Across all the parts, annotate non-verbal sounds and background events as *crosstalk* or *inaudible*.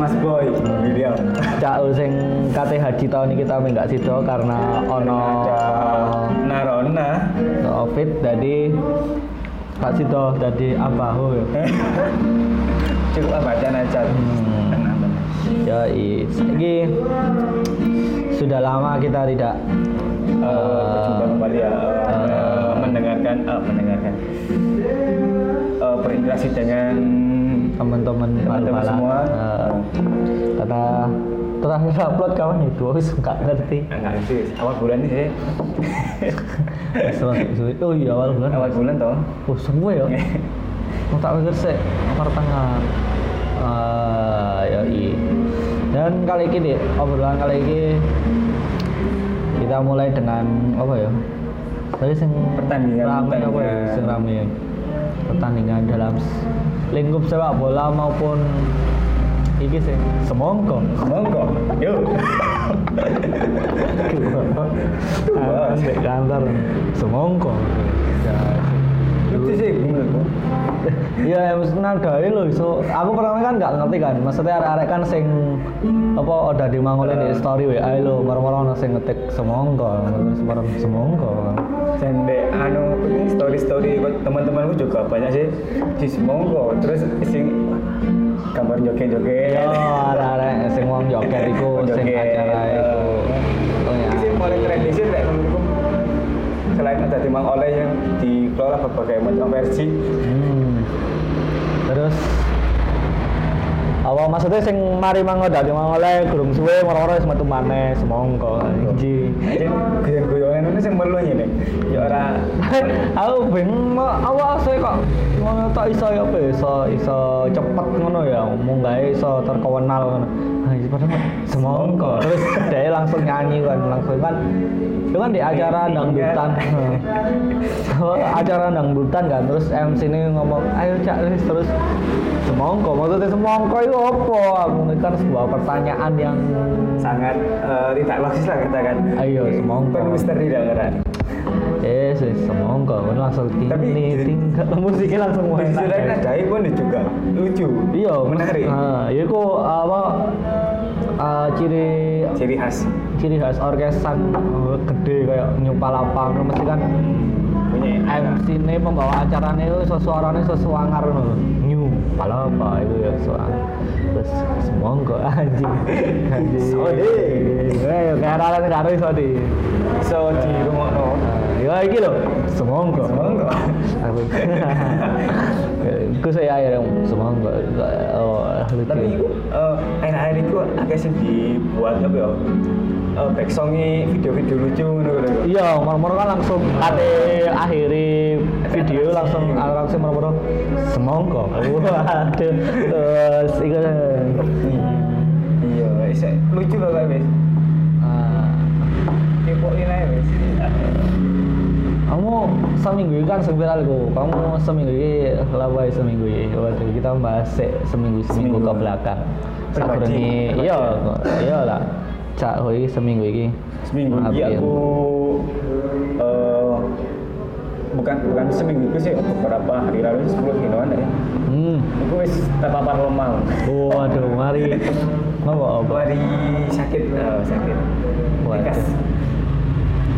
Mas Boy. Video. Cak sing kate haji tahun ini kita enggak sido karena ono Narona. Covid jadi Pak Sido jadi apa ho *laughs* Cukup apa aja. Hmm. Ya ini sudah lama kita tidak Eh, berjumpa kembali ya eh, eh, mendengarkan eh, mendengarkan eh, berinteraksi dengan teman-teman teman-teman semua. Eh, karena terakhir upload kawan itu wis nggak ngerti. Enggak sih, awal bulan ini sih. oh iya awal bulan. Awal bulan toh. oh semua ya. Mau tak pikir sih pertengahan ah ya iya. Dan kali ini obrolan kali ini kita mulai dengan apa ya? Tadi sing Pertandingan, rame apa ya? pertandingan. sing rame. Ya pertandingan dalam lingkup sepak bola maupun iki sih semongko. Monggo. Yuk. *laughs* Ambek kantor. Semongko. Ya, Lucu sih menurutku. Iya, mesti nadai lho iso. Aku pertama kan nggak ngerti kan. Maksudnya arek-arek kan sing apa udah dimangolin di story WA lho, moro-moro ono sing ngetik semongko, terus semongko. Dan dek anu ini story story teman-temanku juga banyak sih di Monggo. Terus sing gambar joget-joget. Yo, arek-arek sing wong joget iku, sing Joget, acara selain ada timang oleh yang dikelola berbagai macam versi Hmm. Terus apa maksudnya sing mari mango dadi mangoleh gurung suwe moro-moro wis metu maneh semongko. Jadi goyang-goyangan ini sing melu nih ya ora. *laughs* Aku mau awal saya kok ngono tak iso ya apa iso iso cepet ngono ya munggah iso terkenal ngono. Itu padahal semongko. Terus dia langsung nyanyi kan langsung kan. Itu kan di acara dangdutan Oh, *laughs* *laughs* acara dangdutan kan terus MC ini ngomong ayo cak Lis." terus. Semongko maksudnya semongko itu aku kan sebuah pertanyaan yang sangat eh, tidak logis lah katakan. Ayo, semongko. Penuh misteri dah kan. eh sih semongko langsung Tapi ini di- tinggal *laughs* musiknya langsung mulai sisi lain ada pun juga lucu. iya menarik. nah ya kok apa uh, ciri Ciri khas ciri khas orkesan uh, gede kayak nyumpal lapang mesti kan punya MC ini pembawa acaranya itu sesuaranya sesuangar loh new palapa itu ya soal terus semongko *laughs* anjing. Anjing. Sode. eh kayak ada nggak ada sode so di rumah no. ya iki lho. Semongko Semongko. *laughs* Aku *laughs* Ku saya air yang semongko oh Tapi itu eh, akhir-akhir itu agak sih dibuat apa ya? Uh, back songnya video-video lucu ngono. Iya, moro-moro kan langsung ate *laughs* akhiri video langsung langsung moro-moro semongko. *laughs* Waduh. Terus iku Iya, wis lucu banget wis. ah, Kepoin aja wis. kamu seminggu ini kan viralku. Kamu seminggu ini labai seminggu ini. Waktu kita bahas se- seminggu seminggu Seminggu. ke belakang. Pribadi iya, ya? iya lah. Cak hoi seminggu ini. Seminggu ini aku eh, bukan bukan seminggu itu sih beberapa hari lalu 10 kiloan ya. Hmm. Aku wis terpapar lemah. Waduh, mari. Apa apa? Mari sakit, eh, sakit. Waduh.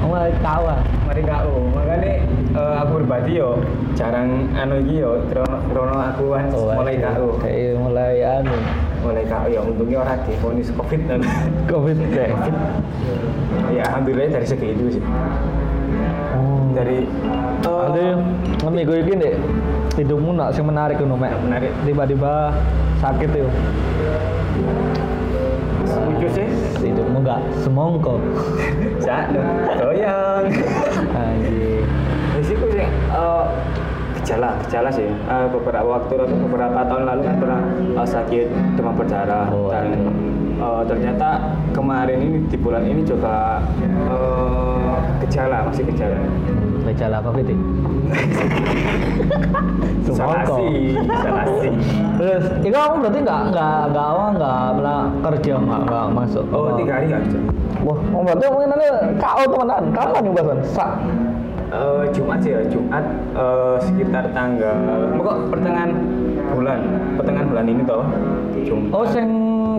Oh, mari kawa. Mari kau, makanya eh, aku berbadi yo jarang anu iki yo, krono aku kan Oh, mulai kau, Kayak mulai anu. Mulai kau ya untungnya orang difonis covid dan *laughs* Covid kayak. ya alhamdulillah dari segi itu sih Oh. dari eh, Ada minggu ini deh hidupmu nak sih menarik kan Mek. menarik Tiba-tiba sakit tuh. lucu sih Hidupmu enggak semongko. *laughs* saat goyang Anjir. di situ sih eh, gejala gejala sih Eh, beberapa waktu atau beberapa tahun lalu kan pernah eh, sakit demam berdarah Oh, dan eh, ternyata kemarin ini di bulan ini juga eh, gejala masih gejala Gejala COVID ini. Isolasi isolasi Terus, itu kamu berarti nggak nggak nggak apa nggak pernah kerja nggak nggak masuk. oh tiga hari aja Wah, oh, berarti mungkin nanti kau temenan. Kapan nih bahasan? Sak. Eh, Jumat sih ya Jumat eh, sekitar tanggal pokok pertengahan bulan pertengahan bulan ini toh Jumat Oh, sing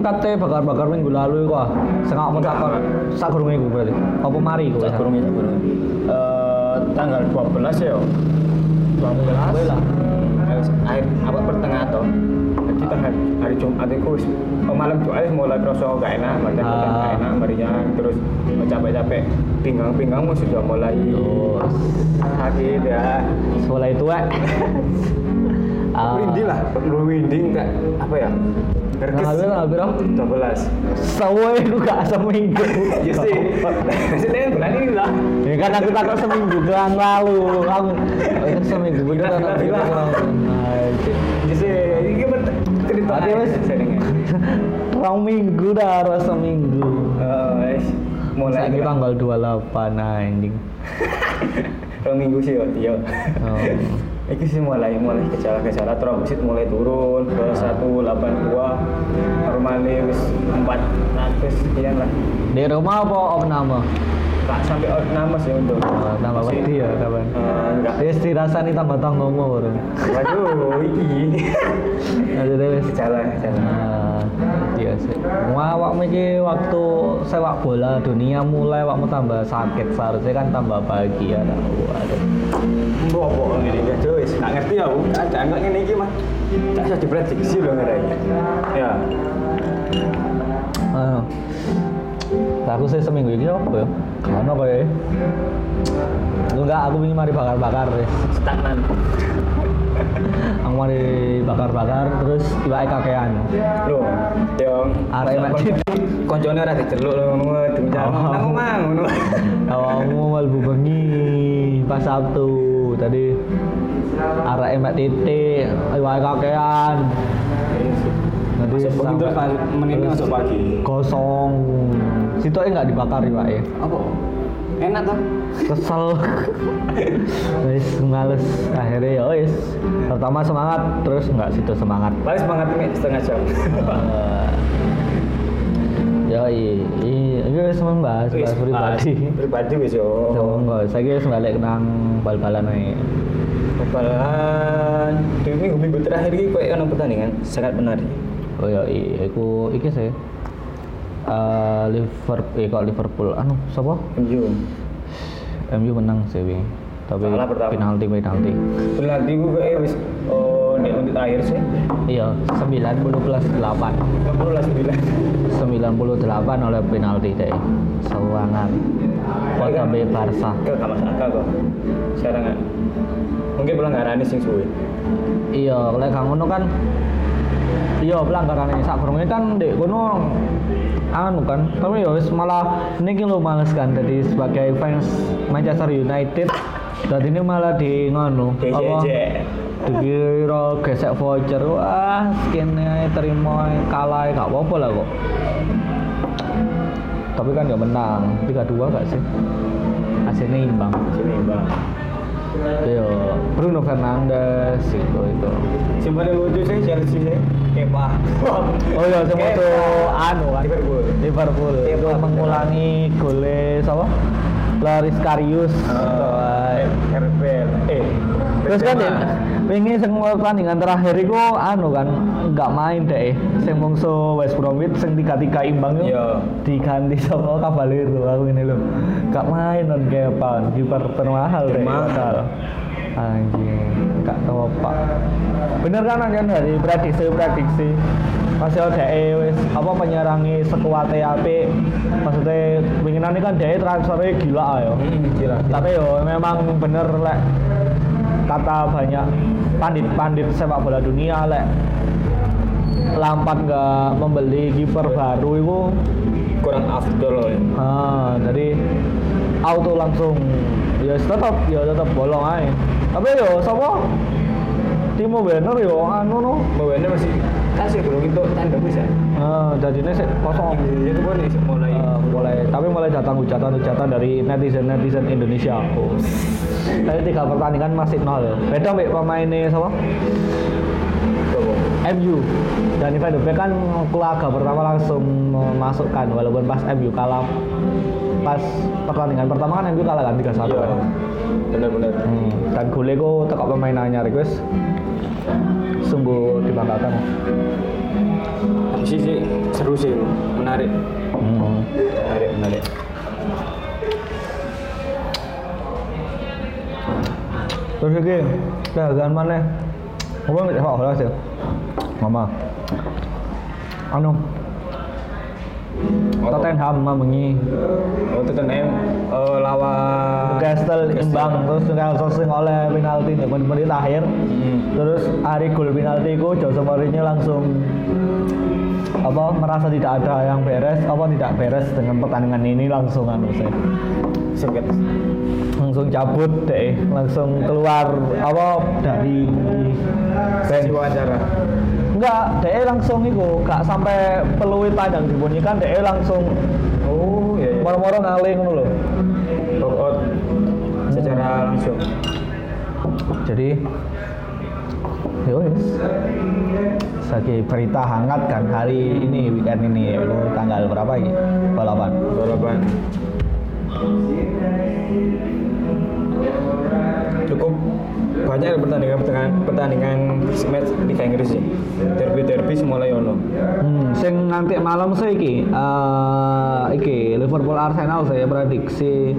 kate bakar-bakar minggu lalu iku ah. Sing aku takon. Sak gurung iku berarti. Apa mari iku? Sak kurung itu kurung. Eh, tanggal 12 ya. 12 lah. Akhir apa pertengahan toh. Jadi tanggal hari Jumat itu oh, malam Jumat mulai kerasa gak enak, badan badan Ah. gak enak, marinya terus capek-capek pinggang-pinggangmu sudah mulai Oh, sakit ya. mulai tua. *laughs* Ah. Windy lah, merinding enggak apa ya? Nah, habis lah, habis lah. 12 Sawe iku gak seminggu. Ya sih, maksudnya bulan ini lah. Ya kan aku takut seminggu bulan lalu. Aku oh, ini seminggu gila, gila. Ya sih, Berarti seringnya. *laughs* Rong minggu dah harus seminggu. Eh, wes, mulai Saiki tanggal 28 anjing. *laughs* Rong minggu sih yo, iya. Oh. *laughs* Iki sih mulai mulai gejala-gejala trombosit mulai turun ke 182 normalnya wis 400 sekian lah. Di rumah apa apa nama? Sampai nama sih untuk. Oh, tambah wedi ya kapan? Enggak. Wis dirasani tambah tanggomu baru. Waduh, iki. *laughs* Ada deh wis. Gejala, gejala. Nah, iya sih. Wah, awak iki waktu sepak bola dunia mulai awakmu tambah sakit seharusnya kan tambah bahagia. Nah, Waduh. Mbok apa ngene iki wis gak ngerti aku. Ada enggak ngene iki mah. Tak bisa diprediksi loh ngerti. Ya. Ah. Aku sih seminggu ini apa ya? Karena kayak Lu enggak, aku ingin mari bakar-bakar wis. Stagnan. Aku mari bakar-bakar terus iwake kakean. Loh, yo Arek mek koncone ora diceluk lho ngono diujar Oh. nang omah ngono. Awakmu mlebu bengi pas Sabtu tadi arek emek titik iwake kakean. Nanti Masuk sampai- menitnya masuk pagi. Kosong. Situ enggak dibakar iwake. Apa? Enak toh? Kesel. *laughs* Wis males akhirnya ya wis. Pertama semangat terus enggak situ semangat. Paling semangat ini setengah jam. *laughs* Ya iya, iya, ini wis membahas bahas pribadi. Pribadi wis yo. Monggo, saya wis balik nang bal-balan ae. Balan di minggu minggu terakhir ini kayak ono pertandingan sangat menarik. Oh ya, iku iki sih. Eh Liverpool, eh kok Liverpool, anu, siapa? MU. MU menang sih, Wi. tapi pertama. penalti penalti. Penalti gue kayak wis oh di menit akhir sih. Iya, 90 plus 8. 60 lah 9. 98 oleh penalti deh. Sewangan. Kota B Barca. Gak masuk akal kok. Sekarang. Mungkin pelanggaran ini sing suwe. Iya, oleh kang ngono kan iya pelanggaran ini sak kurungnya kan dek kono. Anu kan tapi ya wis malah niki lo males kan jadi sebagai fans Manchester United dan ini malah di ngono JJJ. dikira gesek voucher wah skinnya terima kalah gak apa-apa lah kok. Tapi kan ya menang 3-2 gak sih? Hasilnya imbang Sini bang. Yo, Bruno Fernandes itu itu. Yang paling lucu sih Chelsea sih. Kepa. *laughs* Oh iya, foto Kepa. anu kan. Liverpool. Liverpool. Itu mengulangi gole siapa? Laris Karius. Eh, Herbel. Eh. Terus kan ya, wingi sing pertandingan terakhir iku anu kan nggak main deh. Sing mungsu West Bromwich sing tiga-tiga imbang itu Iya. diganti sama Caballero aku ini loh. Gak main non Kepa, kiper termahal deh. Padahal. Anjing, gak tahu apa. Bener kan kan dari prediksi prediksi. Masih ada wis apa penyerangi sekuat apik. Maksudnya winginan kan dia transfernya gila ayo. Hmm, gila. Tapi yo memang bener lek kata banyak pandit-pandit sepak bola dunia lek Lampard nggak membeli kiper baru itu kurang afdol ya. ah, jadi auto langsung ya tetap ya tetap bolong aja tapi yo siapa Timo Werner yo anu no. Masih kasih belum itu tanda bisa. Nah, jadinya sih kosong. Itu pun nih mulai Eh, mulai tapi mulai datang hujatan-hujatan dari netizen-netizen Indonesia. Oh. Tadi tiga pertandingan masih nol. Beda mbak pemainnya siapa? MU. Dan Van de Beek kan laga pertama langsung memasukkan walaupun pas MU kalah pas pertandingan pertama kan MU kalah kan 3-1 Iya. kan. Benar-benar. Hmm, dan gole ku tekok pemain anyar iku wis sungguh dibanggakan. Sih sih seru sih, menarik. Hmm. Menarik, menarik. Terus iki dagangan mana? Apa nggak sepak bola sih? Mama. Anu. Tottenham mengi Oh, Tottenham eh, lawan Newcastle imbang terus Newcastle sing oleh penalti di menit-menit akhir. Hmm. Terus hari gol penalti ku Jose Mourinho langsung apa merasa tidak ada yang beres apa tidak beres dengan pertandingan ini langsung anu saya langsung cabut deh langsung keluar apa dari bench wawancara. enggak deh langsung itu gak sampai peluit panjang dibunyikan deh langsung Oh, iya. iya. moro-moro ngaling out secara langsung. jadi ya wis. Sebagai berita hangat kan hari ini weekend ini itu tanggal berapa ini? Balapan. Balapan. Cukup banyak pertandingan pertandingan pertandingan match Liga Inggris sih. Derby derby mulai ono. Hmm, sing nanti malam sih iki, eh iki Liverpool Arsenal saya prediksi.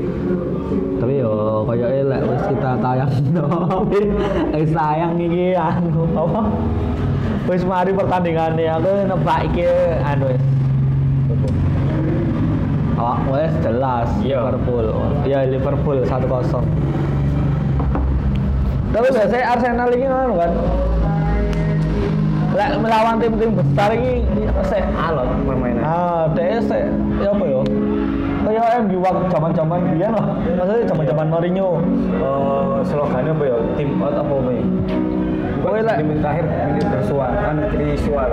Tapi yo kayaknya lek wis kita tayang no. *laughs* Wis tayang iki anu apa? Wis mari pertandingannya aku nebak iki anu wis. Oh, wes jelas Iya. Liverpool. Ya Liverpool 1-0. Tapi biasanya Arsenal ini anu kan. Lek melawan tim-tim besar ini sih Alot permainan. Ah, DS ya apa ya? Kayak MU waktu zaman-zaman dia lah. Maksudnya zaman-zaman Mourinho. Eh, slogannya apa ya? Tim out apa apa ya? Kowe lek- di menit akhir menit bersuara kan visual.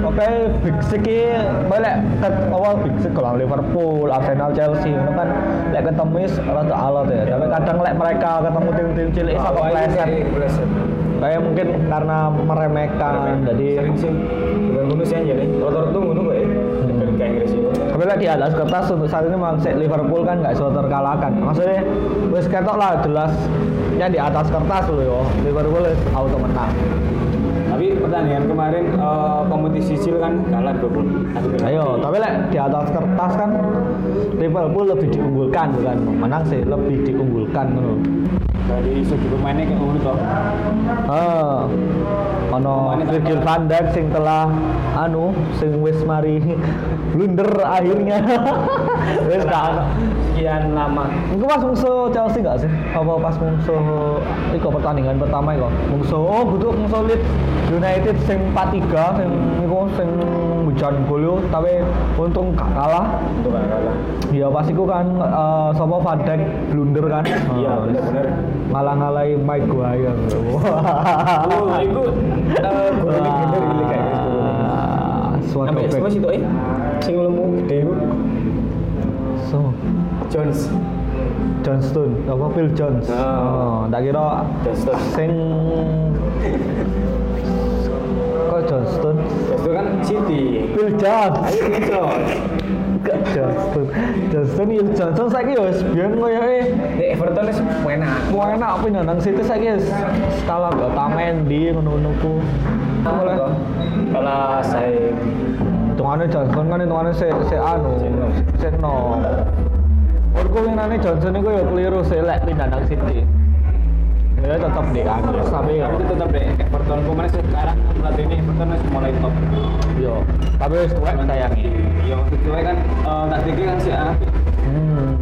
Oke, Big Six iki boleh ket awal Big Six kalau Liverpool, Arsenal, Chelsea itu kan lek ketemu is rada alot ya. Tapi kadang lek mereka ketemu tim-tim cilik apa pleset. Pleset. Kayak mungkin karena meremehkan jadi sering sih dengan sih aja nih. Rotor tuh kok Liga Lek di atas kertas untuk saat ini memang Liverpool kan nggak bisa terkalahkan. Maksudnya wis ketok lah jelas ya di atas kertas loh yo. Liverpool auto menang. Tapi pertandingan kemarin eh, kompetisi Sil kan kalah Liverpool. Ayo, tapi lek di atas kertas kan Liverpool lebih diunggulkan bukan menang sih, lebih diunggulkan ngono. dari segi pemainnya kayak ngono toh. Ono Virgil van Dijk sing telah anu sing wis mari *laughs* blunder akhirnya. *laughs* wis gak ono. Sekian lama. Iku pas musuh Chelsea gak sih? Apa pas musuh iku pertandingan pertama iku? Musuh oh kudu musuh Leeds United sing 4-3 sing iku sing hujan gol yo, tapi untung gak kalah. Untuk kan kalah. Ya pas iku kan eh sapa Van Dijk blunder kan. Iya, benar-benar. Ngalah-ngalahi Mike Guire. Oh, itu Suatu Sampai sih tuh eh? Sing lemu gede So, Jones. Johnston, apa Phil Jones? Oh. Oh, tak kira Johnston. sing kok Johnston? Jones itu kan City. Phil Jones. Ayo gitu. Gak Johnston. Johnston Phil Johnson saiki ya wis biyen koyoke Di Everton itu enak. mau enak apa nang City saiki wis skala gak Tamendi ngono-ngono ku. Boleh. Kalau saya Hitungane Johnson kan hitungane se se anu, se no. Menurutku winane Johnson iku ya keliru sih lek pindah nang City. Ya tetap di Inggris tapi ya tapi tetap deh Everton kemarin sekarang pelatih ini Everton masih mulai top. yo tapi wis tuwek sayangi. Yo, sesuai kan eh, tak tinggi kan si anak Hmm.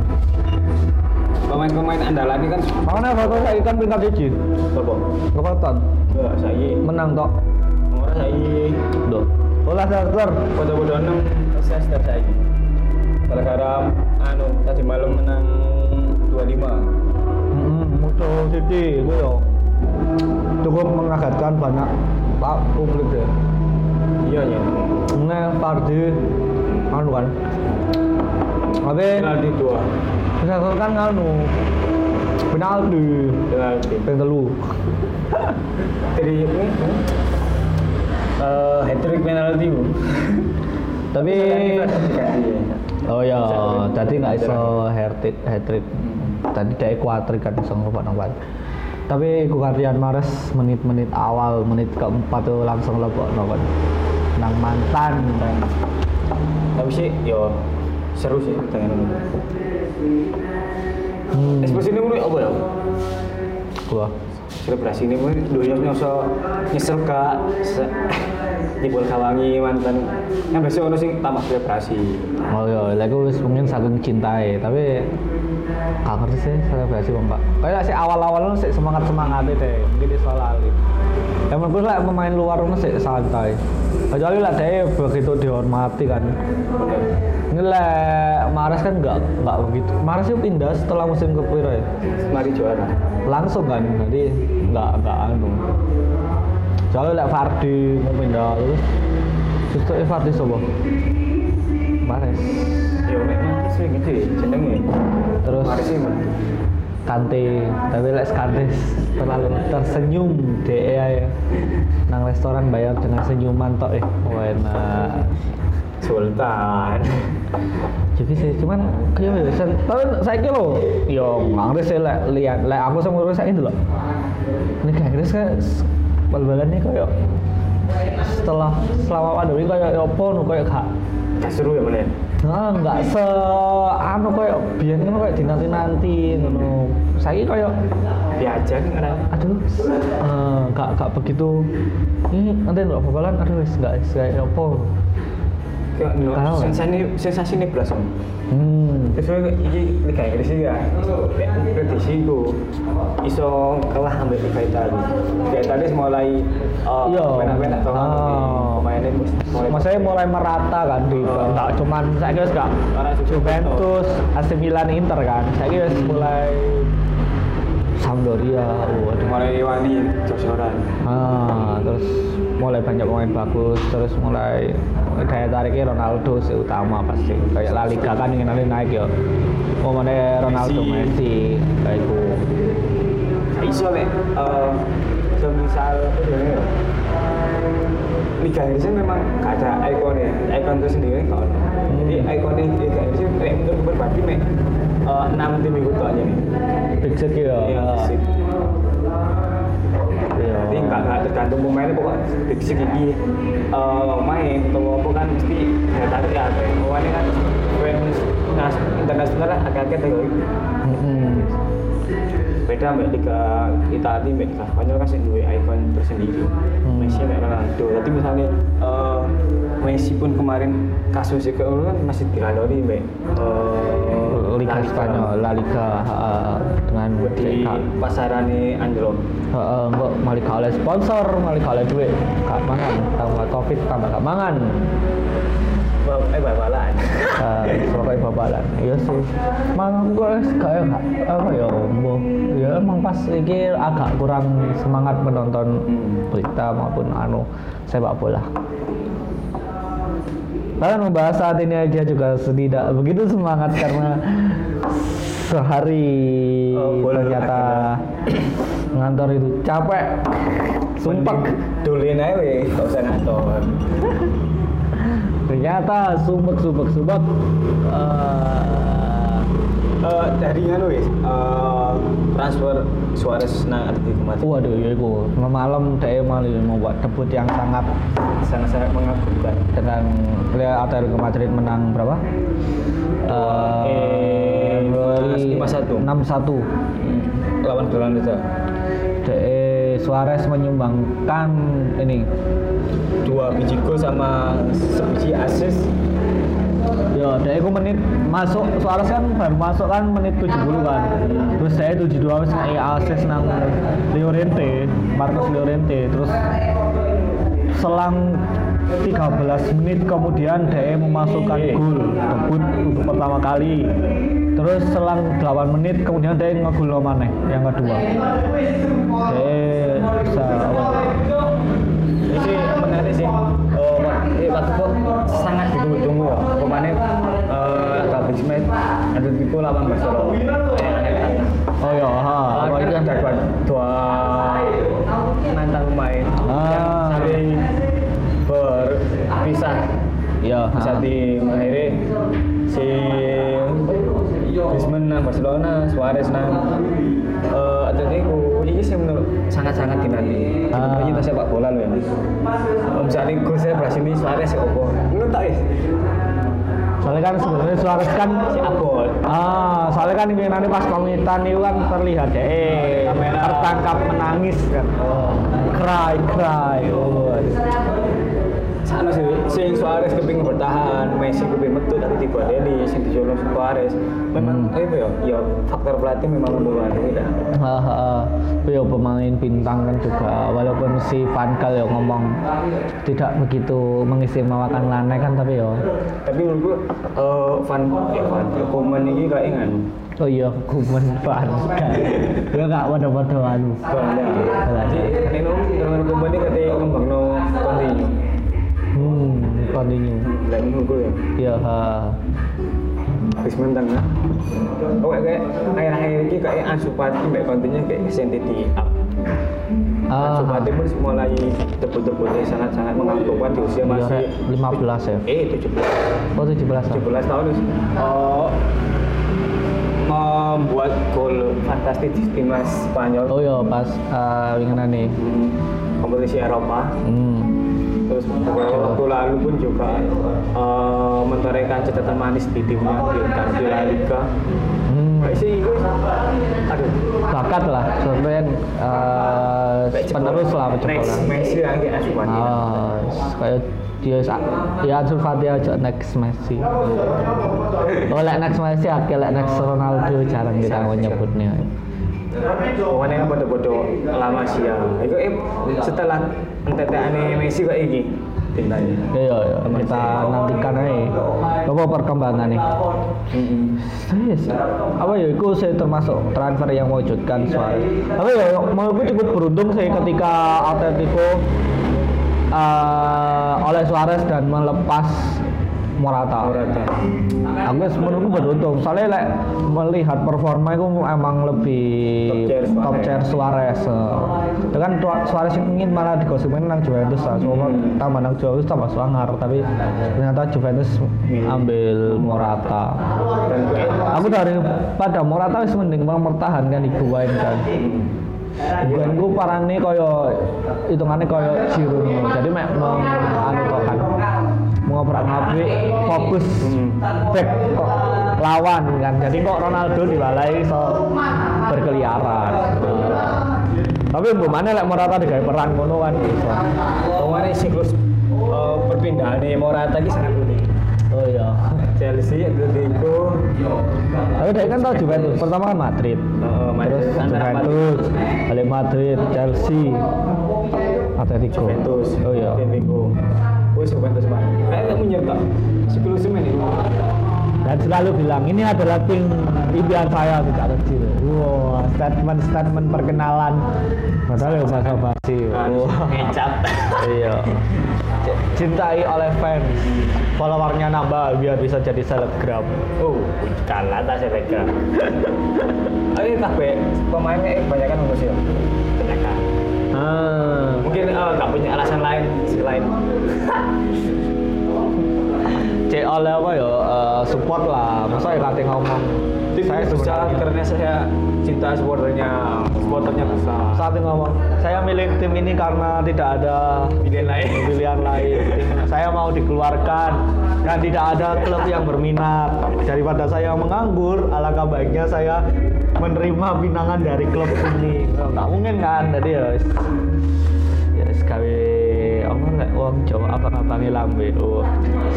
pemain-pemain andalan ini kan Makanya Everton saiki kan peringkat 1. Sopo? Everton Enggak, saya. menang tok. Orang saya. Duh. Olah Leicester. Bodoh-bodoh enam saya setiap saya. Gara-gara anu tadi malam menang 25. Musuh City iku yo. cukup mengagetkan banyak pak publik deh iya iya. Nah, Pardi anu kan. Tapi penalti dua. Misalkan kan anu. Penalti. Penalti ping telu. dari ini eh. Hat trick penalti Tapi Diganti. oh ya, tadi nggak iso hat trick. Tadi dia kuatrik kan iso ngerubah nang. Tapi Guardian Mares menit-menit awal, menit keempat tuh langsung lebok kan. Nang mantan. tapi sih yo seru sih pertandingan ini Hmm, ekspresi ini mulai apa ya gua. selebrasi ini mulai doyok nyoso nyesel kak jebol kawangi mantan yang biasa ono sing tamak selebrasi Oh iya, lagi wis mungkin saking cintai, tapi gak ngerti sih selebrasi kok mbak. Kayak sih awal-awal sih semangat semangat deh, mungkin dia soal lali. Yang menurut lah pemain luar lu sih santai. Kecuali lah dia begitu dihormati kan. Ini lah Mares kan nggak nggak begitu. Mares itu pindah setelah musim kepira ya. mari juara Langsung kan, jadi nggak nggak anu. Kecuali lah Fardi pindah terus. Eh, Fardi sobo. Mares. yo mati sih gitu ya jenenge Terus man Kante, tapi lek Kante terlalu tersenyum DE ya. Nang restoran bayar dengan senyuman tok eh. Wah enak. Sultan Jadi sih cuman kayak ya, sen- tapi saya kira lo, yo nggak sih lek lihat, lek aku sama orang saya itu loh. Ini kayak Inggris kayak setelah selama pandemi kayak apa nu kayak gak gak seru ya mana Nah, nggak se anu kayak biyen ngono kayak dinanti-nanti ngono. Saiki kayak diajak karena aduh eh, nggak nggak begitu. Ini nanti nggak babalan aduh nggak kayak apa kayak no, sensasi sensasi ini belas om hmm Terus iki Liga Inggris sih ya. Prediksi ku iso kalah ambil Liga Italia. Liga Italia mulai eh, iya penak-penak kan. Ah. Pemainnya mulai maksudnya mulai merata kan di Oh. nggak cuman saya kira Karena Juventus AC Milan Inter kan saya kira mulai Sampdoria waduh mulai wani jor-joran. Ah, terus mulai banyak pemain bagus, terus mulai daya tariknya Ronaldo sih utama pasti. Kayak La Liga kan ingin nanti naik ya. Oh mana Ronaldo Messi. Messi, kayak itu. Iso lek eh semisal ya, Liga Inggris ini memang gak ada ikonnya, ikon itu sendiri kok. Jadi ikonnya Liga Inggris ini kayak menurut berbagi mek eh, enam tim ikut aja nih. Big Six ya. Iya. Jadi nggak nggak tergantung pemainnya pokok big six ini eh, main atau apa kan mesti ya tarik ya pemainnya kan fans nas internasional lah agak-agak Mm-mm. beda mbak liga Italia mbak liga Spanyol kan sih dua ikon tersendiri Hmm. Messi mbak Ronaldo tapi misalnya eh, Messi pun kemarin kasusnya ke kan masih dikalori mbak eh, Liga Spanyol, La Liga ah, dengan di Kak- pasarannya Andro Heeh, mbok malah gak oleh sponsor, malah oleh duit. Gak mangan, tambah covid tambah gak mangan. eh bal-balan Eh, sebagai babalan iya sih. Mang gue kayak gak apa ya bu ya emang pas ini agak kurang semangat menonton Hmm. berita maupun anu sepak bola Bahkan membahas saat ini aja juga tidak begitu semangat karena sehari Oh, bola ternyata ngantor itu capek sumpah Dolin aja weh, gak usah ngantor. ternyata sumpek sumpek sumpek. Eh, Eh dari anu wis, eh, transfer Suarez nang Atletico Madrid Waduh, ya itu malam dia malah membuat debut yang sangat sangat-sangat mengagumkan. dengan lihat Atletico Madrid menang berapa? Eh, Februari 5-1. 6-1. Lawan Belanda De Suarez menyumbangkan ini dua biji gol sama sebiji assist. Yo, dari aku menit masuk soalnya kan baru masuk kan menit 70 kan. Terus saya 72 wis kayak akses nang Llorente, Marcos Llorente. Terus selang 13 menit kemudian DE memasukkan gol debut untuk pertama kali. Terus selang 8 menit kemudian DE ngegol mana yang kedua. DE bisa ini sih menarik sih. Oh, waktu sangat iya, ha. Apa Apa itu kan? ada dua, dua mantan pemain Ah. yang saling berpisah Iya, bisa ha. di akhirnya si Griezmann nang Barcelona, Suarez nang eh Atletico. Ini sih menurut sangat-sangat dinanti. Ah. Kita sepak bola loh ya. Misalnya gol saya Brasil ini Suarez ya? Menurut tak? Soalnya kan sebenarnya Suarez kan Si Abol. Ah, soalnya kan ini nanti pas komitan itu kan terlihat ya, eh, tertangkap menangis kan. Oh, cry, cry. Oh, Sana sih, sing Suarez keping bertahan, Messi keping metu tapi tiba di sing dijolong Suarez. Memang Hmm. ya? Ya faktor pelatih memang mempengaruhi kan. Haha, ya pemain bintang kan juga walaupun si Van Gaal ya ngomong tidak begitu mengistimewakan Lane kan tapi ya Tapi menurutku eh Van eh Van Koeman ini kayak ingat oh iya kumen Van Gaal ya gak waduh-waduh anu Jadi ini dengan Koeman ini katanya ngembang no continue. Hmm continue Lah menurutku ya. ya ha. Griezmann tengah. Oh kayak akhir-akhir ini kayak Ansu Fati mbak kontennya kayak senti di up. Ah, Ansu Fati pun mulai debut-debutnya sangat-sangat mengagumkan di usia iya, masih Rek, 15 ya eh 17 oh 17 ah. 17 tahun wis. Oh, membuat gol fantastis di timnas Spanyol oh iya pas uh, winginan nih Hmm, kompetisi Eropa hmm. Waktu lalu pun juga eh, mentorehkan catatan manis di timnya di, di La Liga. Hmm. Sih itu aduh. Bakat lah sebenarnya uh, kayak penerus lah next pencepolan Messi lagi Ansu Fati ah kayak dia ya Ansu Fati aja next Messi. *laughs* Oh like next Messi like next Ronaldo jarang kita mau nyebutnya Pokoknya kan bodoh-bodoh lama sih ya. Itu eh, setelah enteteane Messi kok tintanya. iya iya. Kita nantikan aja apa perkembangan nih Yes. apa ya itu saya termasuk transfer yang mewujudkan Suarez. Tapi ya menurutku cukup beruntung sih ketika Atletico eh, oleh Suarez dan melepas Morata. Morata. Aku menurutku beruntung. Soalnya lek melihat performa itu emang lebih Top top Suarez. Suarez. Itu kan Suarez ingin malah digosipin nang Juventus lah. Cuma Hmm. tambah nang Juventus tambah sangar, tapi ternyata Juventus ambil Morata. Aku dari pada Morata wis mending bang mempertahankan Higuain kan. Higuain ku parane koyo hitungannya koyo Giroud. Jadi mek mau anu kok kan ngabrik fokus back kok lawan kan. Jadi kok Ronaldo dibalai so berkeliaran. Tapi mbok mana lek Morata digawe peran ngono kan iso. Pokoknya siklus eh, perpindahan nih Morata ini sangat unik. Oh iya. Chelsea, Atletico, Tapi dia kan tau Juventus. Pertama kan Madrid. eh, Madrid, Terus Juventus, balik Madrid, Chelsea, Atletico. Juventus, Oh iya. Atletico. Wes Juventus. Kayak kamu nyerta siklus ini. Dan selalu bilang ini adalah tim impian saya sejak kecil. Wow, statement-statement perkenalan. Padahal ya bahasa basi. Ngecap. Iya. Cintai oleh fans. Followernya nambah biar bisa jadi selebgram. Oh, kalah tak pegang. *laughs* Ayo kabeh pemainnya eh, kebanyakan manusia. Kebanyakan. Ah. Mungkin eh, nggak punya alasan lain selain *laughs* C oleh apa ya? Eh, support lah. Masa ya kate ngomong? Tim saya besar sebenarnya karena saya cinta supporternya, supporternya besar. saat ngomong saya milih tim ini karena tidak ada Pilihan lain. pilihan lain. *laughs* Saya mau dikeluarkan dan tidak ada klub yang berminat. Daripada saya menganggur alangkah baiknya saya menerima pinangan dari klub ini. Nggak mungkin kan jadi ya ya gawe apa lek wong Jawa apa ngabangi lambe? Oh.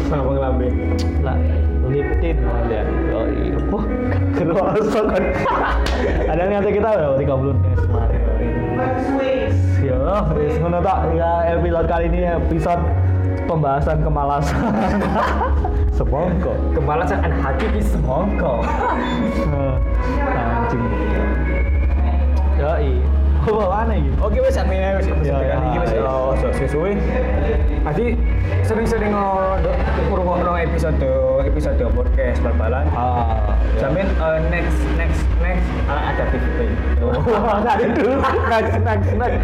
Sama ngelambe. lah liptin ya. Oh iya wah kerasa kan. Ada nanti kita udah 30 menit kemarin ya wis ngono tak. Ya episode kali ini episode pembahasan kemalasan. *laughs* Sepongko Kemalasan an hakiki semongko. *laughs* anjing. Yoi Apa aneh gitu? Oke wes admin wes Ya, ya, ini wes ya. oh so sesuai. Tadi sering-sering ngurungokno episode episode podcast bal-balan. Ah, Jamin eh, next next next eh, ada giveaway. Wah, *laughs* tadi dulu next next next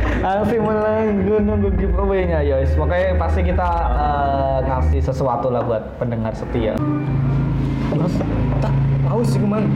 mulai gue nunggu giveaway-nya ya wis. Pokoknya pasti kita eh, ngasih sesuatu lah buat pendengar setia. Terus tak tahu sih ke mana.